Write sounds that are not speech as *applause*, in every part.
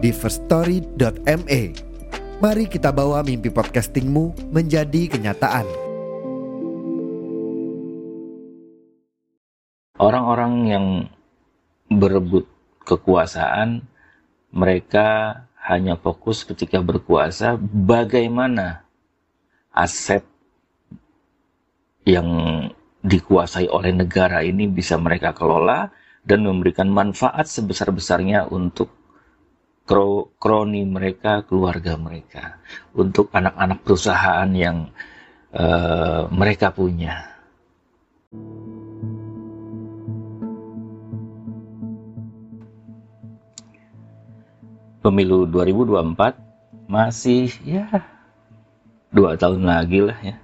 di firststory.me. Mari kita bawa mimpi podcastingmu menjadi kenyataan. Orang-orang yang berebut kekuasaan, mereka hanya fokus ketika berkuasa bagaimana aset yang dikuasai oleh negara ini bisa mereka kelola dan memberikan manfaat sebesar-besarnya untuk kroni mereka, keluarga mereka, untuk anak-anak perusahaan yang uh, mereka punya. Pemilu 2024 masih ya dua tahun lagi lah ya,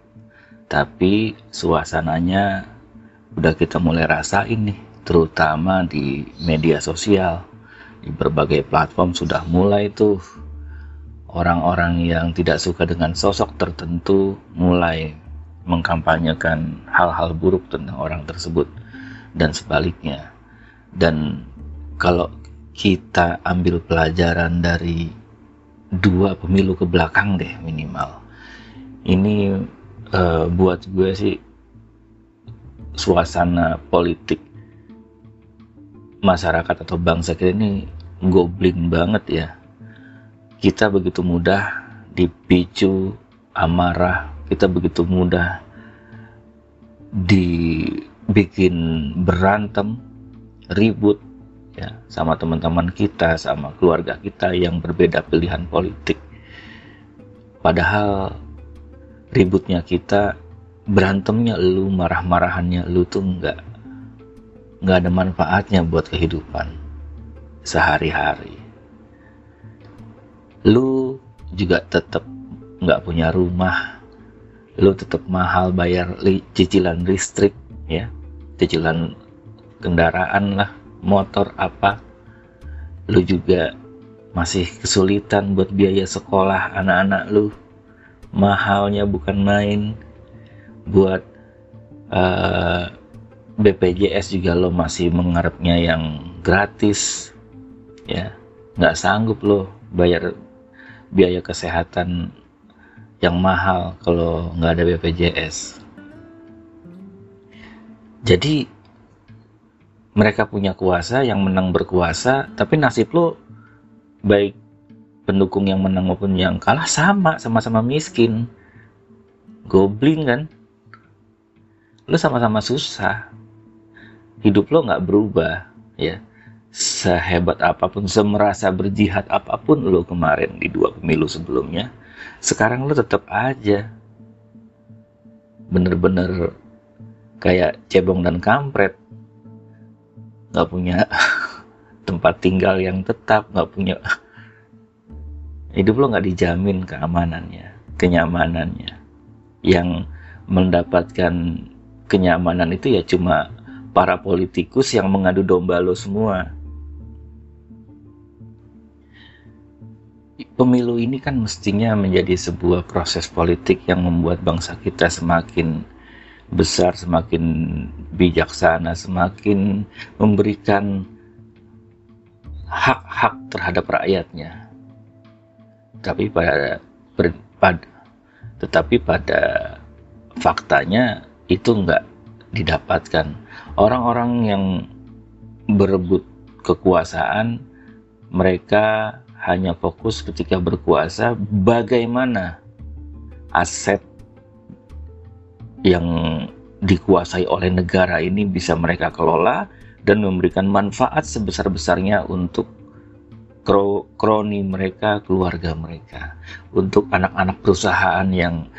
tapi suasananya udah kita mulai rasain nih, terutama di media sosial di berbagai platform sudah mulai tuh orang-orang yang tidak suka dengan sosok tertentu mulai mengkampanyekan hal-hal buruk tentang orang tersebut dan sebaliknya. Dan kalau kita ambil pelajaran dari dua pemilu ke belakang deh minimal. Ini uh, buat gue sih suasana politik masyarakat atau bangsa kita ini goblin banget ya. Kita begitu mudah dipicu amarah, kita begitu mudah dibikin berantem, ribut ya sama teman-teman kita, sama keluarga kita yang berbeda pilihan politik. Padahal ributnya kita, berantemnya lu, marah-marahannya lu tuh enggak nggak ada manfaatnya buat kehidupan sehari-hari. Lu juga tetap nggak punya rumah, lu tetap mahal bayar li cicilan listrik, ya, cicilan kendaraan lah, motor apa. Lu juga masih kesulitan buat biaya sekolah anak-anak lu. Mahalnya bukan main buat uh, BPJS juga lo masih mengharapnya yang gratis ya nggak sanggup lo bayar biaya kesehatan yang mahal kalau nggak ada BPJS jadi mereka punya kuasa yang menang berkuasa tapi nasib lo baik pendukung yang menang maupun yang kalah sama sama-sama miskin. Goblin kan? Lo sama-sama susah. Hidup lo nggak berubah ya sehebat apa pun semerasa berjihad apa pun lo kemarin di dua pemilu sebelumnya sekarang lo tetap aja bener-bener kayak cebong dan kampret nggak punya *laughs* tempat tinggal yang tetap nggak punya *laughs* hidup lo nggak dijamin keamanannya kenyamanannya yang mendapatkan kenyamanan itu ya cuma para politikus yang mengadu domba lo semua. Pemilu ini kan mestinya menjadi sebuah proses politik yang membuat bangsa kita semakin besar, semakin bijaksana, semakin memberikan hak-hak terhadap rakyatnya. Tapi pada, pada tetapi pada faktanya itu enggak didapatkan orang-orang yang berebut kekuasaan mereka hanya fokus ketika berkuasa bagaimana aset yang dikuasai oleh negara ini bisa mereka kelola dan memberikan manfaat sebesar-besarnya untuk kroni mereka, keluarga mereka, untuk anak-anak perusahaan yang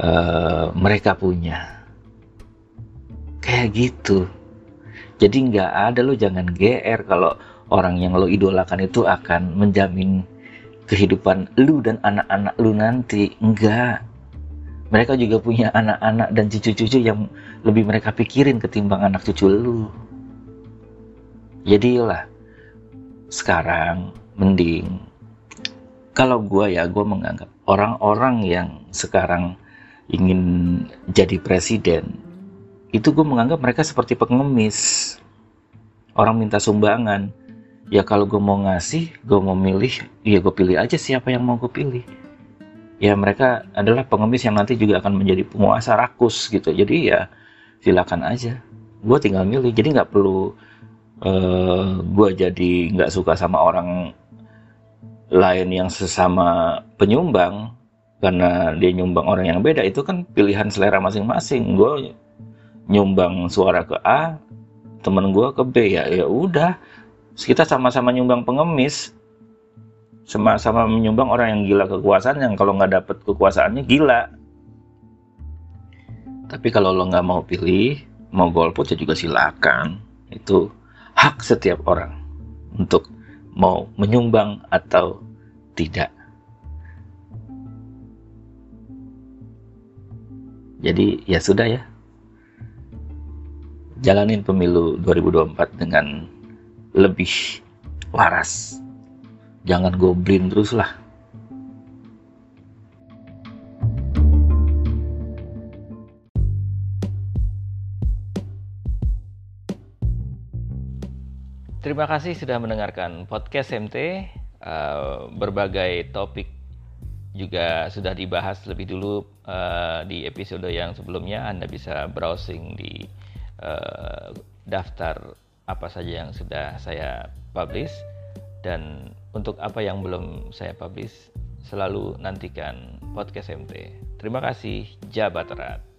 uh, mereka punya. Kayak gitu. Jadi nggak ada lo jangan GR kalau orang yang lo idolakan itu akan menjamin kehidupan lu dan anak-anak lu nanti. Enggak. Mereka juga punya anak-anak dan cucu-cucu yang lebih mereka pikirin ketimbang anak cucu lu. Jadilah sekarang mending kalau gue ya gue menganggap orang-orang yang sekarang ingin jadi presiden itu gue menganggap mereka seperti pengemis orang minta sumbangan ya kalau gue mau ngasih gue mau milih ya gue pilih aja siapa yang mau gue pilih. Ya mereka adalah pengemis yang nanti juga akan menjadi penguasa rakus gitu. Jadi ya silakan aja. Gue tinggal milih. Jadi nggak perlu uh, eh, gue jadi nggak suka sama orang lain yang sesama penyumbang karena dia nyumbang orang yang beda. Itu kan pilihan selera masing-masing. Gue nyumbang suara ke A temen gue ke B. Ya ya udah kita sama-sama nyumbang pengemis sama-sama menyumbang orang yang gila kekuasaan yang kalau nggak dapet kekuasaannya gila tapi kalau lo nggak mau pilih mau golput ya juga silakan itu hak setiap orang untuk mau menyumbang atau tidak. Jadi ya sudah ya. Jalanin pemilu 2024 dengan lebih waras. Jangan goblin terus lah. Terima kasih sudah mendengarkan podcast MT. Uh, berbagai topik juga sudah dibahas lebih dulu uh, di episode yang sebelumnya. Anda bisa browsing di uh, daftar apa saja yang sudah saya publish dan untuk apa yang belum saya publish selalu nantikan podcast MT. Terima kasih, Jabat Erat.